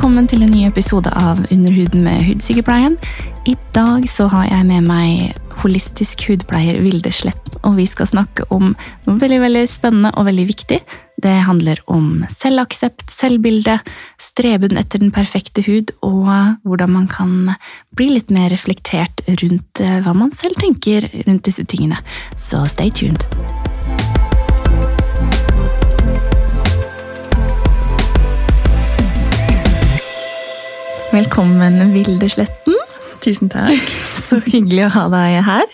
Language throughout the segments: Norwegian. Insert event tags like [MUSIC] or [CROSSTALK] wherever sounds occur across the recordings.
velkommen til en ny episode av Underhuden med Hudsykepleien. I dag så har jeg med meg holistisk hudpleier Vilde Sletten, og vi skal snakke om noe veldig veldig spennende og veldig viktig. Det handler om selvaksept, selvbilde, streben etter den perfekte hud, og hvordan man kan bli litt mer reflektert rundt eh, hva man selv tenker rundt disse tingene. Så stay tuned. Velkommen, Vilde Sletten. Tusen takk. [LAUGHS] Så hyggelig å ha deg her.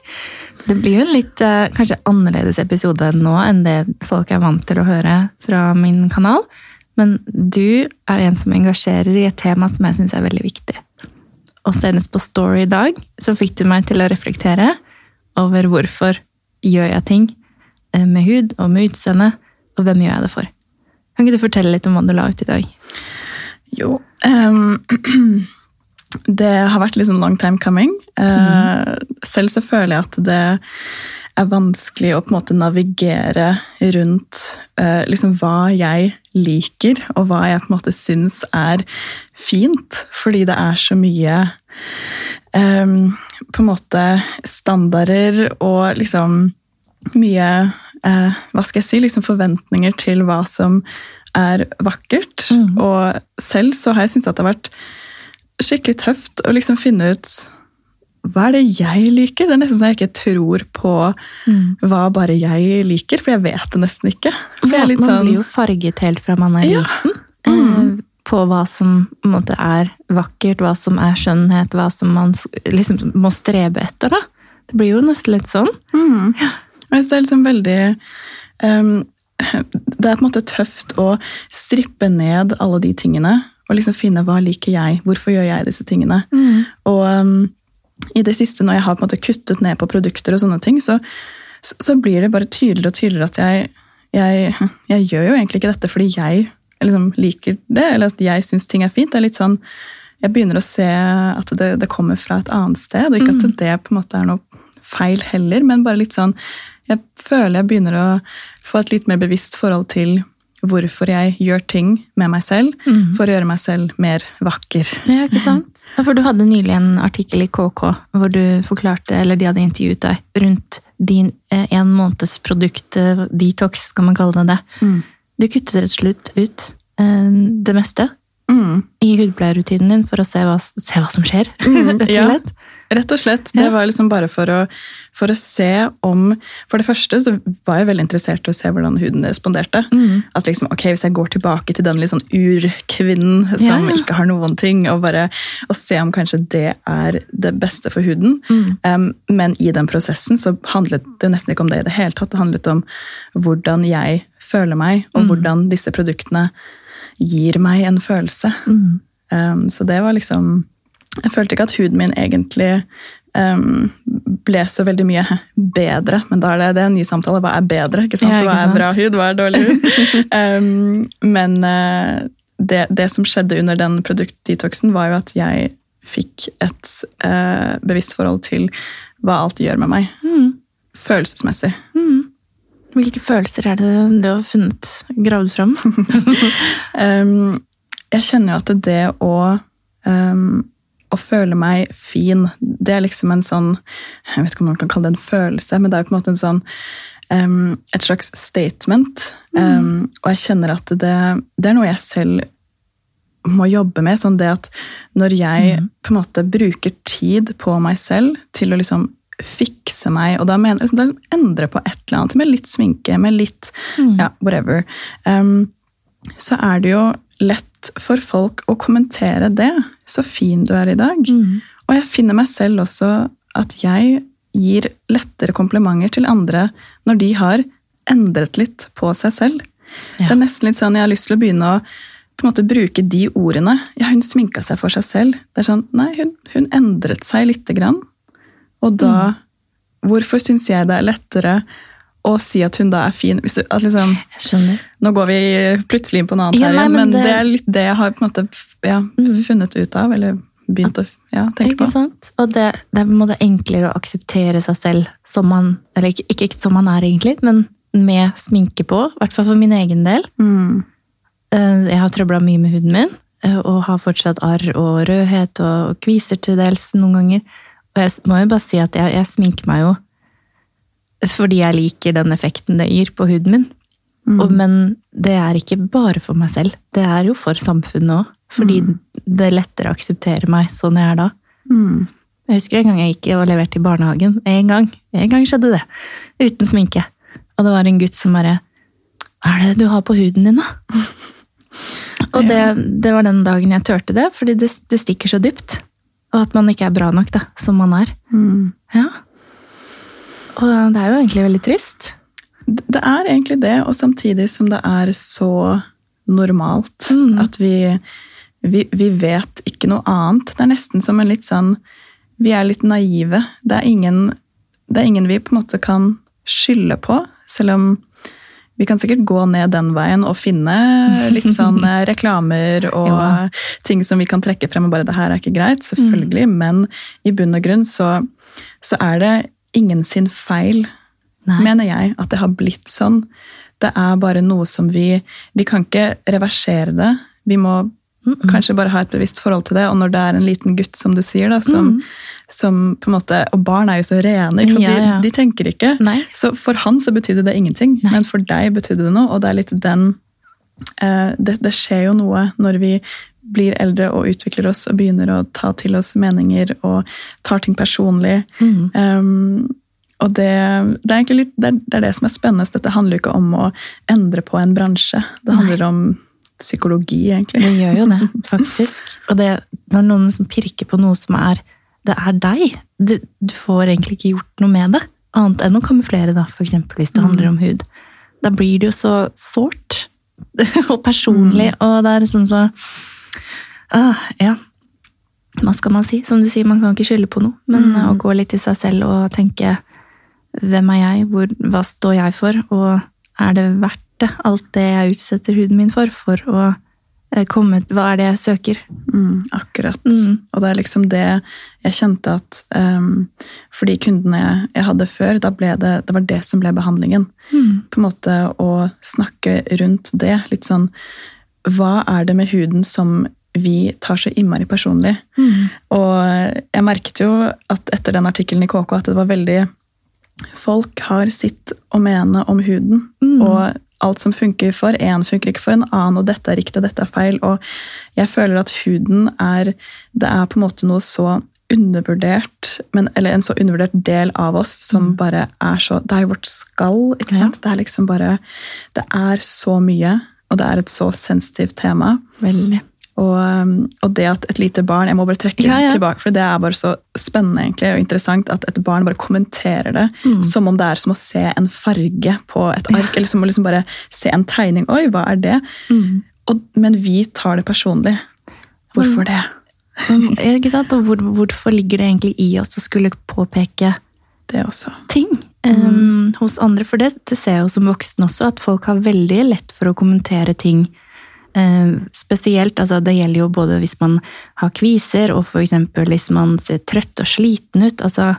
Det blir jo en litt eh, kanskje annerledes episode nå enn det folk er vant til å høre fra min kanal. Men du er en som engasjerer i et tema som jeg syns er veldig viktig. Og senest på Story i dag så fikk du meg til å reflektere over hvorfor gjør jeg ting eh, med hud og med utseende, og hvem gjør jeg det for? Kan ikke du fortelle litt om hva du la ut i dag? Jo Um, [CLEARS THROAT] Det har vært sånn long time coming. Eh, Selv så føler jeg at det er vanskelig å på en måte navigere rundt uh, liksom hva jeg liker, og hva jeg på en måte syns er fint. Fordi det er så mye um, på en måte standarder og liksom mye uh, Hva skal jeg si? Liksom forventninger til hva som er vakkert. Mm. Og selv så har jeg syntes at det har vært skikkelig tøft å liksom finne ut hva er det jeg liker? Det er nesten så jeg ikke tror på hva bare jeg liker, for jeg vet det nesten ikke. Litt man sånn, blir jo farget helt fra man er Ja. liten. Mm. På hva som på måte, er vakkert, hva som er skjønnhet, hva som man liksom må strebe etter. da. Det blir jo nesten litt sånn. Mm. Jeg synes det er liksom veldig ehm, Det er på en måte tøft å strippe ned alle de tingene og liksom finne hva liker jeg, hvorfor gjør jeg disse tingene. Og um, i det siste, når jeg har på en måte kuttet ned på produkter og sånne ting, så, så, så blir det bare tydeligere og tydeligere at jeg, jeg, jeg gjør jo egentlig ikke dette fordi jeg liksom liker det, eller at jeg syns ting er fint. Det er litt sånn Jeg begynner å se at det, det kommer fra et annet sted, og ikke at det på en måte er noe feil heller, men bare litt sånn Jeg føler jeg begynner å få et litt mer bevisst forhold til hvorfor jeg gjør ting med meg selv for å gjøre meg selv mer vakker. Ja, ikke sant? For du hadde nylig en artikkel i KK hvor du forklarte, eller de hadde intervjuet deg rundt din eh, en måneds produkt, eh, detox, skal man kalle det det. Du kuttet rett og slett ut eh, det meste Mm. i hudpleierrutinen din for å se hva, se hva som skjer, [LAUGHS] rett og ja. Rett og slett. Det var liksom bare for å, for å se om For det første så var jeg veldig interessert i å se hvordan huden responderte. Mm. At liksom, ok, Hvis jeg går tilbake til den litt sånn urkvinnen som Ja, ikke har noen ting, og bare og se om kanskje det er det beste for huden. Mm. Um, men i den prosessen så handlet det jo nesten ikke om det i det hele tatt. Det handlet om hvordan jeg føler meg, Mm. og hvordan disse produktene gir meg en følelse. Mm. Um, så det var liksom Jeg følte ikke at huden min egentlig um, ble så veldig mye bedre. Men da er det, det er en ny samtale. Hva er bedre? ikke sant? Ja, ikke Hva er bra hud? Hva er dårlig hud? [LAUGHS] um, men uh, det, det som skjedde under den produktdetoxen, var jo at jeg fikk et uh, bevisst forhold til hva alt gjør med meg. Mm. Følelsesmessig. Mm. Hvilke følelser er det du har funnet, gravd fram? Um, [LAUGHS] [LAUGHS] jeg kjenner jo at det å, um, å føle meg fin, det er liksom en sånn Jeg vet ikke om man kan kalle det en følelse, men det er på en måte en sånn um, et slags statement. Um, og jeg kjenner at det, det er noe jeg selv må jobbe med. sånn det at Når jeg på en måte bruker tid på meg selv til å liksom fikse meg, og da mener liksom, da endre på et eller annet, med litt sminke, med litt ja, whatever, um, så er det jo lett for folk å kommentere det. Så fin du er i dag. Og jeg finner meg selv også at jeg gir lettere komplimenter til andre når de har endret litt på seg selv. Ja. Det er nesten litt sånn jeg har lyst til å begynne å på en måte bruke de ordene. Ja, hun sminka seg for seg selv. Det er sånn, Nei, hun, hun endret seg lite grann. Og da Hvorfor syns jeg det er lettere å si at hun da er fin? Du, liksom, nå går vi plutselig inn på noe annet, Ja, nei, men men det... det- er litt det jeg har måte ja, funnet ut av, eller begynt å ja, tenke på. sant? Og det, det er på en måte enklere å akseptere seg selv som man Eller ikke, ikke som man er, egentlig, men med sminke på. I hvert fall for min egen del. Mm. Eh, Jeg har trøbla mye med huden min. eh, og har fortsatt arr og rødhet og kviser til dels noen ganger. Og jeg må jo bare si at jeg, jeg sminker meg jo fordi jeg liker den effekten det gir på huden min. Mm. Og, men det er ikke bare for meg selv. Det er jo for samfunnet òg. Fordi det er lettere å akseptere meg sånn jeg er da. Mm. Jeg husker en gang jeg gikk og leverte i barnehagen. En gang. En gang skjedde det. Uten sminke. Og det var en gutt som bare Hva er det du har på huden din, da? [LAUGHS] Og det, det var den dagen jeg turte det, fordi det, det stikker så dypt. Og at man ikke er bra nok da, som man er. Mm. Ja. Og det er jo egentlig veldig trist. Det er egentlig det, og samtidig som det er så normalt Mm. at vi, vi, vi vet ikke noe annet. Det er nesten som en litt sånn Vi er litt naive. Det er ingen, det er ingen vi på en måte kan skylde på, selv om vi kan sikkert gå ned den veien og finne litt sånn eh, [LAUGHS] reklamer og Ja. ting som vi kan trekke frem og bare 'det her er ikke greit', selvfølgelig, men i bunn og grunn så, så er det ingen sin feil Nei. mener jeg, at det har blitt sånn. Det er bare noe som vi Vi kan ikke reversere det. Vi må kanskje bare ha et bevisst forhold til det. Og når det er en liten gutt, som du sier, da, som, som på en måte Og barn er jo så rene, ikke sant? Ja, ja. De, de tenker ikke. Nei. Så for han så betydde det ingenting, Nei. men for deg betydde det noe. Og det er litt den eh, det, det skjer jo noe når vi blir eldre og utvikler oss og begynner å ta til oss meninger og tar ting personlig. Mm. Um, og det, det, er egentlig litt, det, er, det er det som er spennende. Dette handler jo ikke om å endre på en bransje. Det handler om psykologi, egentlig. Det gjør jo det, [LAUGHS] faktisk. Og det, når noen som pirker på noe som er Det er deg. Du, du får egentlig ikke gjort noe med det. Annet enn å kamuflere, da, eksempel, hvis det handler om hud. Da blir det jo så sårt [LAUGHS] og personlig, og det er liksom så ah, Ja. Hva skal man si? Som du sier, man kan ikke skylde på noe. Men Mm. å gå litt i seg selv og tenke hvem er jeg, Hvor, hva står jeg for, og er det verdt det, alt det jeg utsetter huden min for, for å eh, komme Hva er det jeg søker? Mm, akkurat. Mm. Og det er liksom det jeg kjente at um, For de kundene jeg, jeg hadde før, da ble det, det var det som ble behandlingen. På en måte å snakke rundt det. Litt sånn Hva er det med huden som vi tar så innmari personlig? Mm. Og jeg merket jo at etter den artikkelen i KK at det var veldig Folk har sitt å mene om huden. Mm. Og alt som funker for én, funker ikke for en annen, og dette er riktig, og dette er feil. Og jeg føler at huden er Det er på en måte noe så undervurdert, men, eller en så undervurdert del av oss som bare er så Det er jo vårt skall, ikke sant? Ja. Det er liksom bare Det er så mye, og det er et så sensitivt tema. Veldig. Og, um, og det at et lite barn Jeg må bare trekke Ja, ja. tilbake, for det er bare så spennende egentlig, og interessant at et barn bare kommenterer det Mm. som om det er som å se en farge på et ark, eller som å liksom bare se en tegning. Oi, hva er det? Mm. Og, men vi tar det personlig. Hvorfor det? Mm. ikke sant? Og hvor, hvorfor ligger det egentlig i oss å skulle påpeke Det også. ting em, hos andre? For det, det ser jeg jo som voksen også, at folk har veldig lett for å kommentere ting. Uh, spesielt, altså det gjelder jo både hvis man har kviser, og eksempel hvis man ser trøtt og sliten ut. altså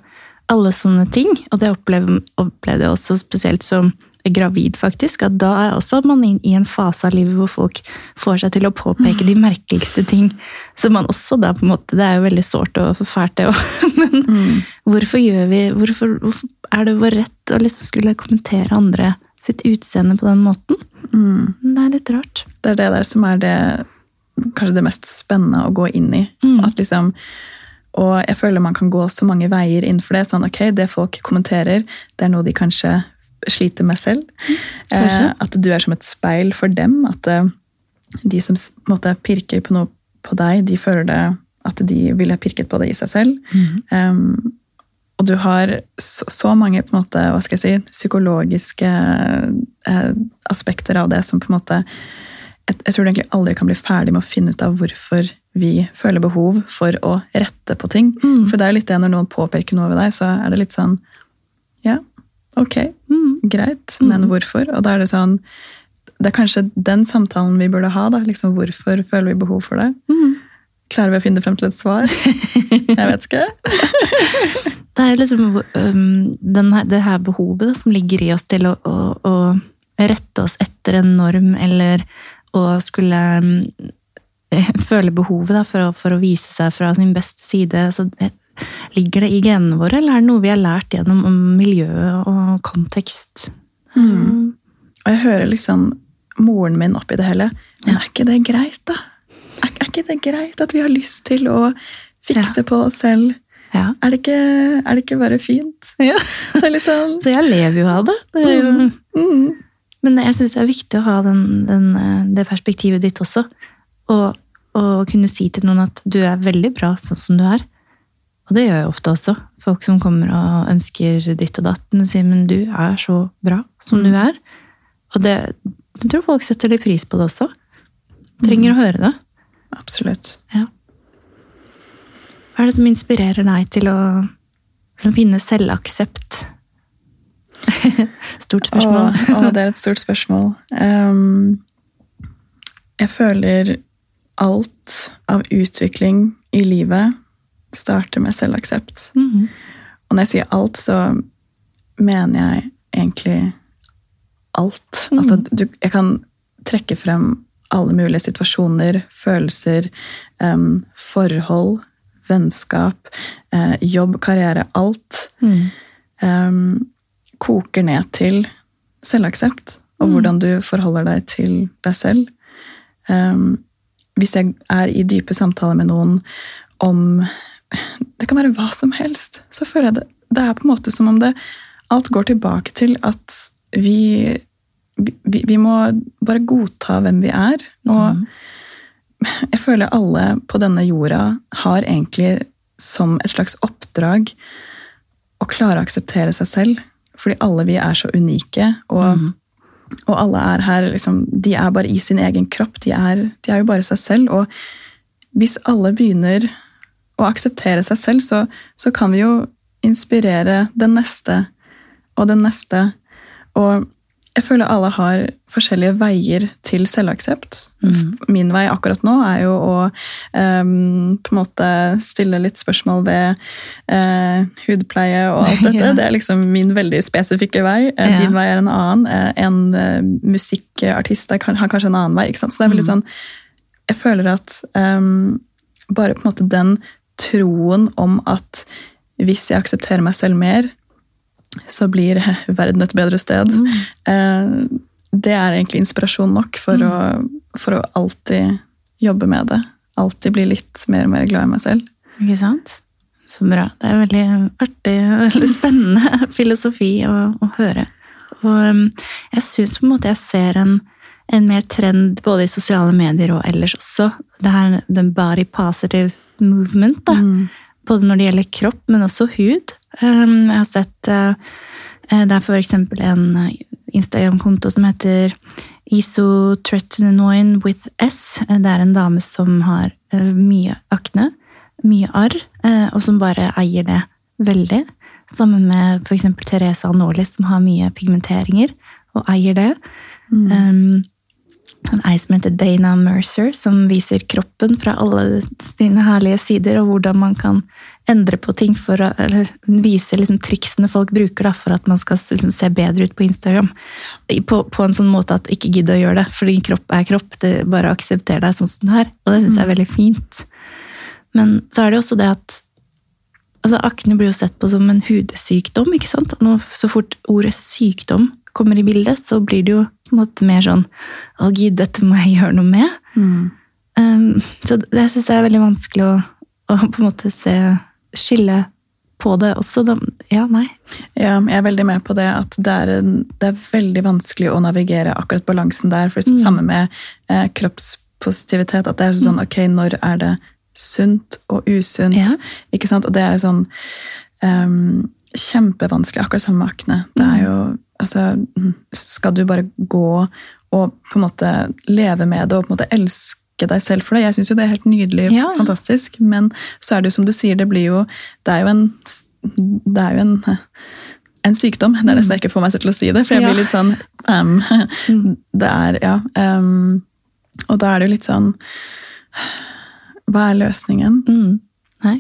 Alle sånne ting. Og det opplevde jeg også spesielt som gravid, faktisk. At da er også man i en fase av livet hvor folk får seg til å påpeke de merkeligste ting. Så man også da på en måte, Det er jo veldig sårt og fælt, det òg. [LAUGHS] Men hvorfor gjør vi hvorfor, hvorfor er det vår rett å liksom skulle kommentere andre sitt utseende på den måten? Mm. Det er litt rart. Det er det der som er det kanskje det mest spennende å gå inn i. Mm. At liksom, og jeg føler man kan gå så mange veier innenfor det. Sånn, ok, Det folk kommenterer, det er noe de kanskje sliter med selv. Kanskje. Eh, at du er som et speil for dem. At eh, de som måte, pirker på noe på deg, de føler det at de ville pirket på det i seg selv. Um, og du har så, så mange på en måte, hva skal jeg si, psykologiske eh, aspekter av det som på en måte jeg, jeg tror du egentlig aldri kan bli ferdig med å finne ut av hvorfor vi føler behov for å rette på ting. Mm. For det er jo litt det når noen påpeker noe ved deg, så er det litt sånn Ja, ok, Mm. greit, men hvorfor? Og da er det sånn Det er kanskje den samtalen vi burde ha. da, liksom Hvorfor føler vi behov for det? Mm. Klarer vi å finne frem til et svar? [LAUGHS] Jeg vet ikke. [LAUGHS] Det er liksom um, den her, det her behovet da, som ligger i oss til å, å, å rette oss etter en norm, eller å skulle um, [LAUGHS] føle behovet da, for, å, for å vise seg fra sin beste side. Så det, ligger det i genene våre, eller er det noe vi har lært gjennom om miljøet og kontekst? Mm. Og jeg hører liksom moren min oppi det hele. Men er ikke det greit, da? Er, er ikke det greit at vi har lyst til å fikse på oss selv? Ja. Er det, ikke, er det ikke bare fint? Ja. Så liksom [LAUGHS] Så jeg lever jo av det. det er jo, mm, mm. Men jeg syns det er viktig å ha den, den, det perspektivet ditt også. Og, og kunne si til noen at du er veldig bra sånn som du er. Og det gjør jeg ofte også. Folk som kommer og ønsker ditt og datt. Og sier men du er så bra som du er. Og det, jeg tror folk setter litt pris på det også. Trenger å høre det. Absolutt. Ja. Hva er det som inspirerer deg til å til å finne selvaksept? [LAUGHS] Stort spørsmål. Å, å, det er et stort spørsmål. Um, jeg føler alt av utvikling i livet starter med selvaksept. Mhm. Og når jeg sier alt, så mener jeg egentlig alt. Mm. Altså, du, jeg kan trekke frem alle mulige situasjoner, følelser, um, forhold, vennskap, uh, jobb, karriere. Alt Mm. Um, koker ned til selvaksept, og Mm. hvordan du forholder deg til deg selv. Um, hvis jeg er i dype samtaler med noen om Det kan være hva som helst. Så føler jeg det, det er på en måte som om det alt går tilbake til at vi, vi, vi må bare godta hvem vi er. Og Mhm. jeg føler alle på denne jorda har egentlig som et slags oppdrag å klare å akseptere seg selv. Fordi alle vi er så unike, og, mm. og alle er her liksom, De er bare i sin egen kropp. De er, de er jo bare seg selv. Og hvis alle begynner å akseptere seg selv, så, så kan vi jo inspirere den neste og den neste. Og jeg føler alle har forskjellige veier til selvaksept. Mm. Min vei akkurat nå er jo å um, på en måte stille litt spørsmål ved uh, hudpleie og alt [LAUGHS] dette. Ja. Det er liksom min veldig spesifikke vei. Eh, Ja. Din vei er en annen. Eh, en uh, musikkartist har kanskje en annen vei. Så det er veldig Mhm. sånn Jeg føler at um, bare på en måte den troen om at hvis jeg aksepterer meg selv mer, så blir verden et bedre sted. Mm. Eh, det er egentlig inspirasjon nok for, å, for å alltid jobbe med det. Alltid bli litt mer og mer glad i meg selv. Ikke sant? Så bra. Det er veldig artig, veldig spennende [LAUGHS] filosofi å, å høre. Og um, jeg syns på en måte jeg ser en, en mer trend både i sosiale medier og ellers også. Det her den body positive movement. da. Både når det gjelder kropp, men også hud. Um, jeg har sett uh, eh, Det er for eksempel en uh, Instagram-konto som heter Isotretinoin with S. Eh, Det er en dame som har eh, mye akne, mye arr, eh, og som bare eier det veldig. Sammen med eksempel Teresa Norlis, som har mye pigmenteringer, og eier det. Um, en ei som heter Dana Mercer, som viser kroppen fra alle sine herlige sider, og hvordan man kan endre på ting for å eller vise liksom triksene folk bruker da, for at man skal liksom se bedre ut på Instagram. På, på en sånn måte at ikke gidd å gjøre det, fordi kropp er kropp. det Bare aksepter deg sånn som du er. Og det syns jeg er veldig fint. Men så er det jo også det at altså Akne blir jo sett på som en hudsykdom. ikke sant? Nå, så fort ordet sykdom kommer i bildet, så blir det jo på en måte mer sånn Å, gid, dette må jeg gjøre noe med. Um, så det syns jeg er veldig vanskelig å, å på en måte se skille på det også. Da. Ja, nei. Ja, jeg er veldig med på det at det er, en, det er veldig vanskelig å navigere akkurat balansen der. For det Mm. samme med eh, kroppspositivitet. At det er sånn, ok, når er det sunt og usunt? Ja. Ikke sant? Og det er sånn um, kjempevanskelig, akkurat samme med akne. Det er jo, altså, skal du bare gå og på en måte leve med det og på en måte elske deg selv for det? Jeg syns jo det er helt nydelig, Ja. fantastisk, men så er det jo som du sier, det blir jo Det er jo en, det er jo en en sykdom. Det er nesten jeg ikke får meg selv til å si det, for jeg blir litt sånn um, [LAUGHS] Det er, ja. Um, og da er det jo litt sånn Hva er løsningen? Mm. Nei.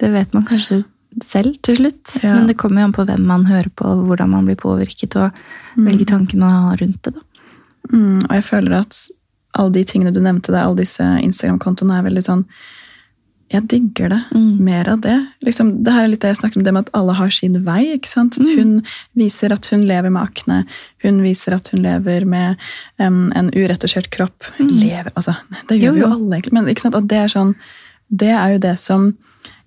Det vet man kanskje selv til slutt, Ja. men det kommer jo an på hvem man hører på, og hvordan man blir påvirket, og hvilke tanker man har rundt det. Mm, og jeg føler at alle de tingene du nevnte der, alle disse Instagram-kontoene er veldig sånn Jeg digger det. Mm. Mer av det. Liksom, det her er litt det jeg snakket om, det med at alle har sin vei. ikke sant? Mm. Hun viser at hun lever med akne. Hun viser at hun lever med um, en uretusjert kropp. Mm. Lever, altså, Det gjør Jo, jo alle, egentlig. Men det er sånn Det er jo det som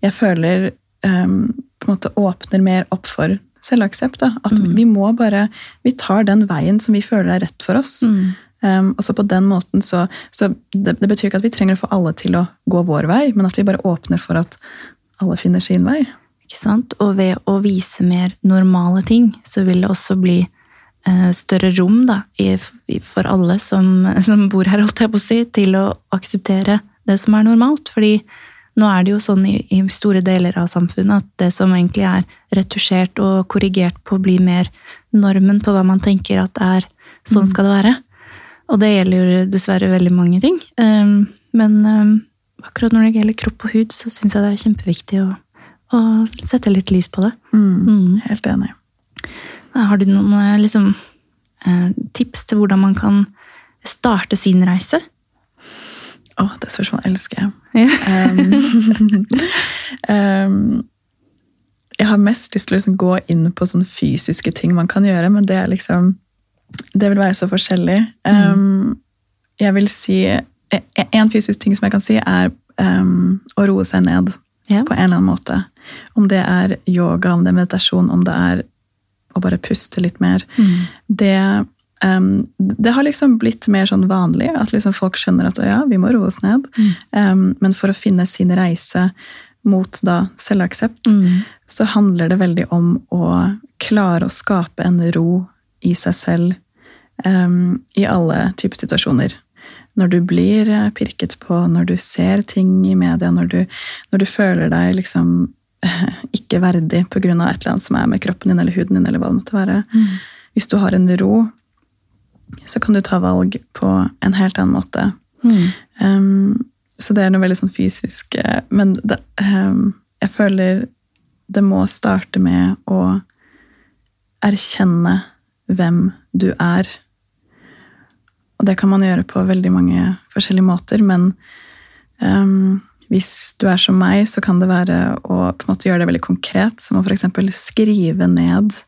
jeg føler em, på en måte åpner mer opp for selvaksept. At Mm. vi må bare Vi tar den veien som vi føler er rett for oss. Mm. Um, og så på den måten så, så det, det betyr ikke at vi trenger å få alle til å gå vår vei, men at vi bare åpner for at alle finner sin vei. Ikke sant? Og ved å vise mer normale ting, så vil det også bli eh, større rom da, i, for alle som, [LAUGHS] som bor her, holdt jeg på å si, til å akseptere det som er normalt. Fordi nå er det jo sånn i, i store deler av samfunnet at det som egentlig er retusjert og korrigert på, blir mer normen på hva man tenker at er sånn skal det være. Og det gjelder jo dessverre veldig mange ting. Um, men um, akkurat når det gjelder kropp og hud, så syns jeg det er kjempeviktig å, å sette litt lys på det. Mm. Helt enig. Har du noen eh, liksom, eh, tips til hvordan man kan starte sin reise? Å, det spørsmålet elsker jeg. elsker. [LAUGHS] Um, um, jeg har mest lyst til å liksom gå inn på sånne fysiske ting man kan gjøre, men det er liksom Det vil være så forskjellig. Um, jeg vil si En fysisk ting som jeg kan si, er um, å roe seg ned Ja. på en eller annen måte. Om det er yoga, om det er meditasjon, om det er å bare puste litt mer. Mm. Det, um, det har liksom blitt mer sånn vanlig, at liksom folk skjønner at ja, vi må roe oss ned. Mm. Um, men for å finne sin reise mot da selvaksept, Mm. så handler det veldig om å klare å skape en ro i seg selv um, i alle typer situasjoner. Når du blir eh, pirket på, når du ser ting i media, når du, når du føler deg liksom [LAUGHS] ikke verdig pga. et eller annet som er med kroppen din eller huden din, eller hva det måtte være. Mm. Hvis du har en ro, så kan du ta valg på en helt annen måte. Mm. Um, så det er noe veldig sånn fysisk eh, Men det, um, jeg føler det må starte med å erkjenne hvem du er. Og det kan man gjøre på veldig mange forskjellige måter, men um, hvis du er som meg, så kan det være å på en måte gjøre det veldig konkret, som å f.eks. skrive ned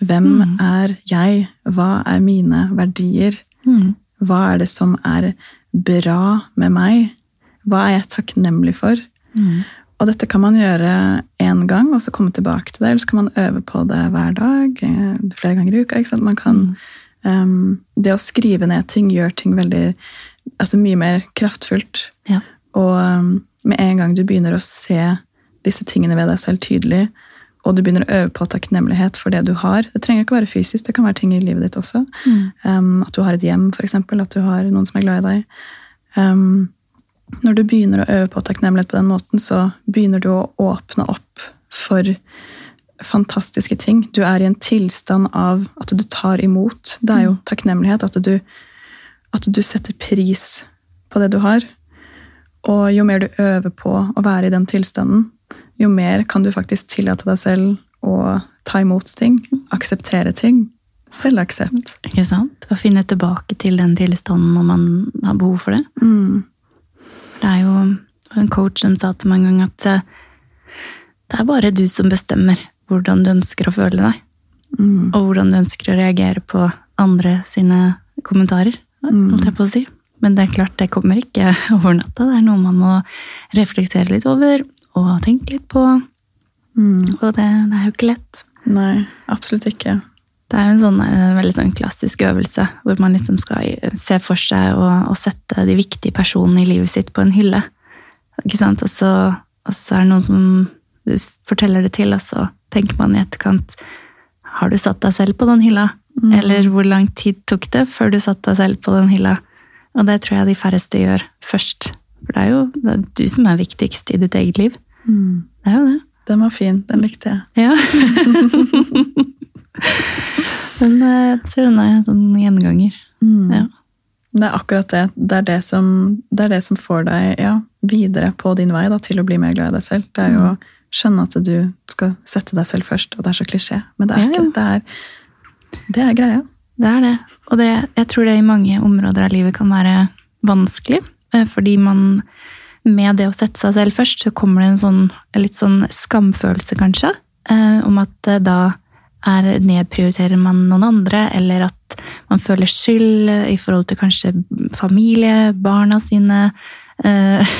hvem Mm. er jeg, hva er mine verdier, Mm. hva er det som er bra med meg? Hva er jeg takknemlig for? Mm. Og dette kan man gjøre én gang, og så komme tilbake til det. Eller så kan man øve på det hver dag, eh, flere ganger i uka. Kan, um, det å skrive ned ting gjør ting veldig altså mye mer kraftfullt. Ja. Og um, med en gang du begynner å se disse tingene ved deg selv tydelig, og du begynner å øve på takknemlighet for det du har Det trenger ikke å være fysisk, det kan være ting i livet ditt også. Mm. Um, at du har et hjem, eksempel, at du har noen som er glad i deg. Um, når du begynner å øve på takknemlighet på den måten, så begynner du å åpne opp for fantastiske ting. Du er i en tilstand av at du tar imot. Det er jo takknemlighet. At du, at du setter pris på det du har. Og jo mer du øver på å være i den tilstanden, jo mer kan du faktisk tillate deg selv å ta imot ting. Akseptere ting. Selvaksept. Ikke sant? Å finne tilbake til den tilstanden når man har behov for det. Mm. Det er jo en coach som sa til meg en gang at eh, det er bare du som bestemmer hvordan du ønsker å føle deg. Mm. Og hvordan du ønsker å reagere på andre sine kommentarer. Mm. holdt jeg på å si. Men det er klart, det kommer ikke [LAUGHS] over natta. Det er noe man må reflektere litt over og tenke litt på. Mm. Og det, det er jo ikke lett. Nei, absolutt ikke. Det er jo en sånn, en veldig sånn klassisk øvelse hvor man liksom skal se for seg og, og sette de viktige personene i livet sitt på en hylle. Ikke sant? Og så, og så er det noen som du forteller det til, og så tenker man i etterkant Har du satt deg selv på den hylla? Mm. Eller hvor lang tid tok det før du satte deg selv på den hylla? Og det tror jeg de færreste gjør først. For det er jo det er du som er viktigst i ditt eget liv. Mm. Det er jo det. Den var fin. Den likte jeg. Ja. [LAUGHS] den, eh, jeg tror den er en sånn gjenganger. Mm. Ja. Det er akkurat det. Det er det som, det er det som får deg ja, videre på din vei da, til å bli mer glad i deg selv. Det er jo å skjønne at du skal sette deg selv først, og det er så klisjé. Men det er ikke. Det er, det er greia. Det er det. Og det, jeg tror det i mange områder av livet kan være vanskelig, eh, fordi man med det å sette seg selv først, så kommer det en sånn litt sånn skamfølelse, kanskje, eh, om at eh, da er, nedprioriterer man noen andre, eller at man føler skyld i forhold til kanskje familie, barna sine eh,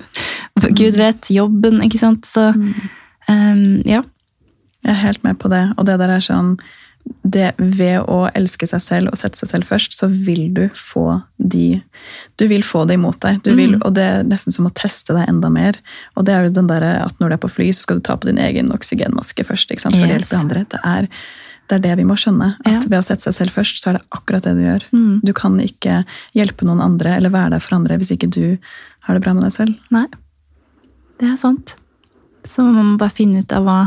[LAUGHS] Gud vet, jobben, ikke sant. Så um, ja. Jeg er helt med på det. Og det der er sånn det, Ved å elske seg selv og sette seg selv først, så vil du få de Du vil få det imot deg. Du vil, mm. Og det er nesten som å teste deg enda mer. Og det er jo den der at når du er på fly, så skal du ta på din egen oksygenmaske først. ikke sant? For yes. å hjelpe andre. Det er, det er det vi må skjønne. At ja. ved å sette seg selv først, så er det akkurat det du gjør. Mm. Du kan ikke hjelpe noen andre eller være der for andre hvis ikke du har det bra med deg selv. Nei. Det er sant. Så man må bare finne ut av hva,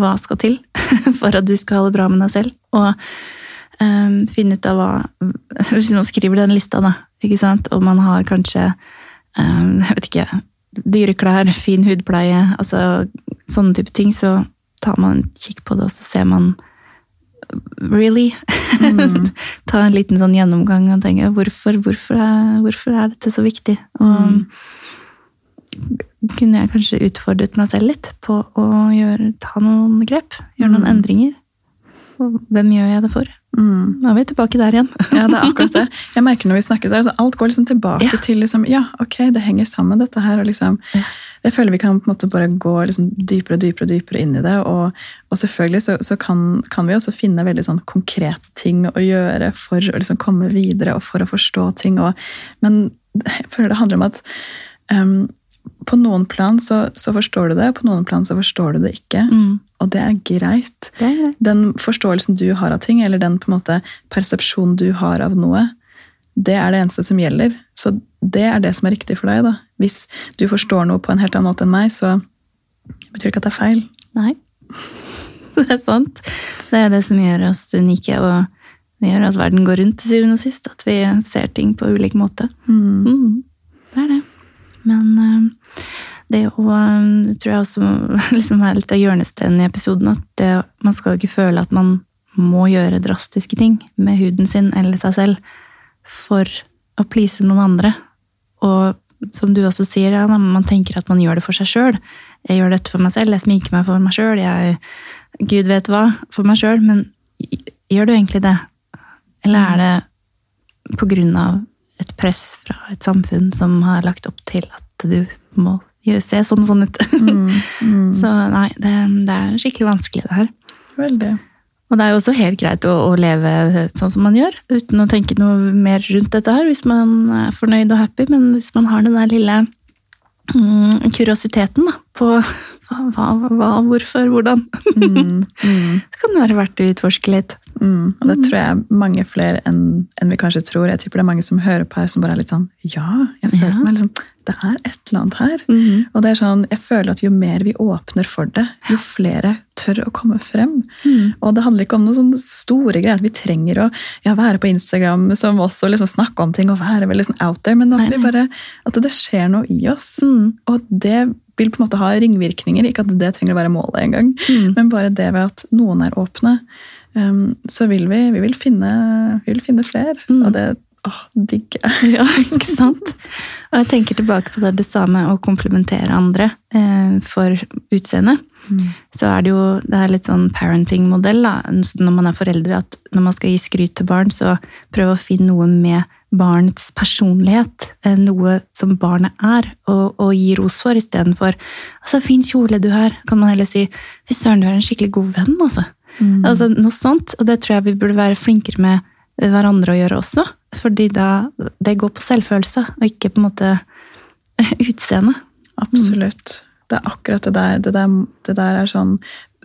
hva skal til [LAUGHS] for at du skal ha det bra med deg selv. Og um, finne ut av hva [LAUGHS] Hvis man skriver den lista, da, ikke sant? og man har kanskje um, [LAUGHS] jeg vet ikke, dyreklær, fin hudpleie, altså sånne type ting, så tar man en kikk på det, og så ser man Really? Mm. Ta en liten sånn gjennomgang og tenke hvorfor, hvorfor, er, hvorfor er dette så viktig? Og mm kunne jeg kanskje utfordret meg selv litt på å gjøre, ta noen grep. Gjøre noen mm. endringer. Hvem gjør jeg det for? Mm. Nå er vi tilbake der igjen. [LAUGHS] ja, det er akkurat det. Jeg merker når vi snakker der, så Alt går liksom tilbake ja. til liksom, ja, ok, det henger sammen, dette her. og liksom, ja. Jeg føler vi kan på en måte bare gå liksom dypere og dypere, dypere inn i det. Og, og selvfølgelig så, så kan, kan, vi også finne veldig sånn konkrete ting å gjøre for å liksom komme videre og for å forstå ting. Og, men jeg føler det handler om at um, på noen plan så, så, forstår du det, på noen plan så forstår du det ikke. Mm. Og det er, greit. det er greit. Den forståelsen du har av ting, eller den på en måte persepsjonen du har av noe, det er det eneste som gjelder. Så det er det som er riktig for deg. da. Hvis du forstår noe på en helt annen måte enn meg, så betyr det ikke at det er feil. Nei. [LAUGHS] Det er sant. Det er det som gjør oss unike, og det gjør at verden går rundt til syvende og sist. At vi ser ting på ulik måte. Mm. Mm. Det er det. Men eh, det å Det tror jeg også [LAUGHS] liksom er litt av hjørnesteinen i episoden. At det, man skal ikke føle at man må gjøre drastiske ting med huden sin eller seg selv for å please noen andre. Og som du også sier, ja, man tenker at man gjør det for seg sjøl. Jeg gjør dette for meg selv, jeg sminker meg for meg sjøl, jeg gud vet hva for meg sjøl. Men gjør du egentlig det? Eller er det på grunn av et press fra et samfunn som har lagt opp til at du må se sånn og sånn ut. Mm, mm. [LAUGHS] Så nei, det, det, er skikkelig vanskelig, det her. Veldig. Og det er jo også helt greit å, å, leve sånn som man gjør, uten å tenke noe mer rundt dette her, hvis man er fornøyd og happy. Men hvis man har den der lille mm, kuriositeten da, på [LAUGHS] hva, hva, hvorfor, hvordan, mm, [LAUGHS] mm. så kan det være verdt å utforske litt. Mm, og det tror jeg mange flere enn, enn, vi kanskje tror. Jeg tipper det er mange som hører på her som bare er litt sånn Ja, jeg føler ja. meg liksom Det er et eller annet her. Mm. Og det er sånn, jeg føler at jo mer vi åpner for det, jo flere tør å komme frem. Mm. Og det handler ikke om noen sånne store greier. at Vi trenger å ja, være på Instagram som oss og liksom snakke om ting og være veldig sånn out there, men at, vi bare, at det skjer noe i oss. Mm. Og det vil på en måte ha ringvirkninger. Ikke at det trenger å være målet engang, mm. men bare det ved at noen er åpne um, så vil vi, vi vil finne, vi vil finne flere. Og det åh, jeg. [LAUGHS] ja, ikke sant? Og jeg tenker tilbake på det du sa med å komplimentere andre eh, for utseendet. Mm. Så er det jo det er litt sånn parenting-modell når man er foreldre, at når man skal gi skryt til barn, så prøv å finne noe med barnets personlighet, eh, noe som barnet er, og, og gi ros for istedenfor altså, 'fin kjole du har', kan man heller si 'fy søren, du er en skikkelig god venn', altså. Mm. Altså, noe sånt. Og det tror jeg vi burde være flinkere med hverandre å gjøre også. Fordi da det går på selvfølelse, og ikke på en måte [LAUGHS] utseende. Absolutt. Det er akkurat det der. Det der, det der er sånn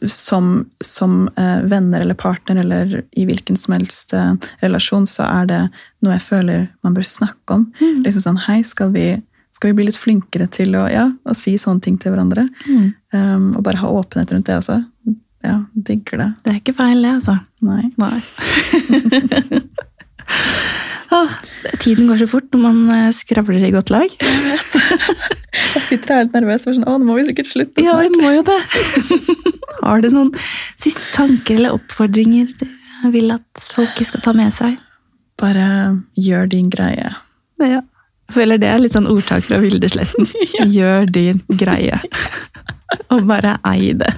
som, som eh, venner eller partner eller i hvilken som helst eh, relasjon, så er det noe jeg føler man bør snakke om. Mm. Liksom sånn Hei, skal vi, skal vi bli litt flinkere til å, ja, å si sånne ting til hverandre? Mm. Um, og bare ha åpenhet rundt det også. Ja, digger det. Det er ikke feil, det, altså. Nei. Nei. [LAUGHS] ah, tiden går så fort når man eh, skravler i godt lag. Jeg vet. [LAUGHS] Jeg sitter her litt nervøs for sånn, å, nå må vi sikkert slutte snart. Ja, vi må jo det. [LAUGHS] Har du noen siste tanker eller oppfordringer du vil at folk skal ta med seg? Bare gjør din greie. Ja. Jeg føler det er litt sånn ordtak fra Vildesletten. Gjør din greie. Og bare ei det.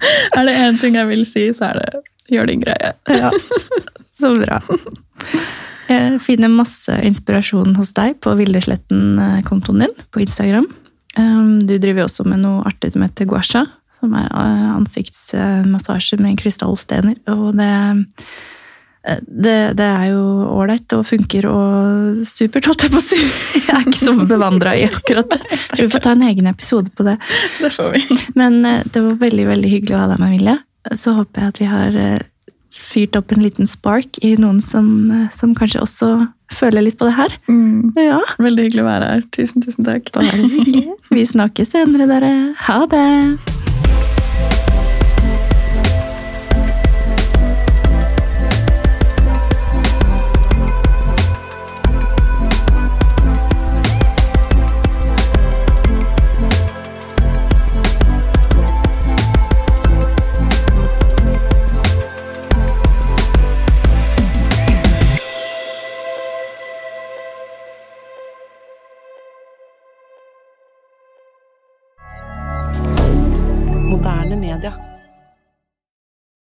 [LAUGHS] Er det én ting jeg vil si, så er det gjør din greie. Ja, [LAUGHS] Så bra. Jeg finner masse inspirasjon hos deg på Vildesletten-kontoen din på Instagram. Um, Du driver også med noe artig som heter guasha, som er eh, ansiktsmassasje med krystallstener. Og det, det, det er jo ålreit og funker og supert, holdt jeg på å si. [LAUGHS] Jeg er ikke så bevandra i akkurat det. Jeg tror vi får ta en egen episode på det. Det får vi. Men eh, det var veldig veldig hyggelig å ha deg med, Vilje. Så håper jeg at vi har eh, fyrt opp en liten spark i noen som, eh, som kanskje også føler litt på det her. Mm. Ja, Veldig hyggelig å være her. Tusen, tusen takk. bare hyggelig. Vi snakkes senere, dere. Ha det!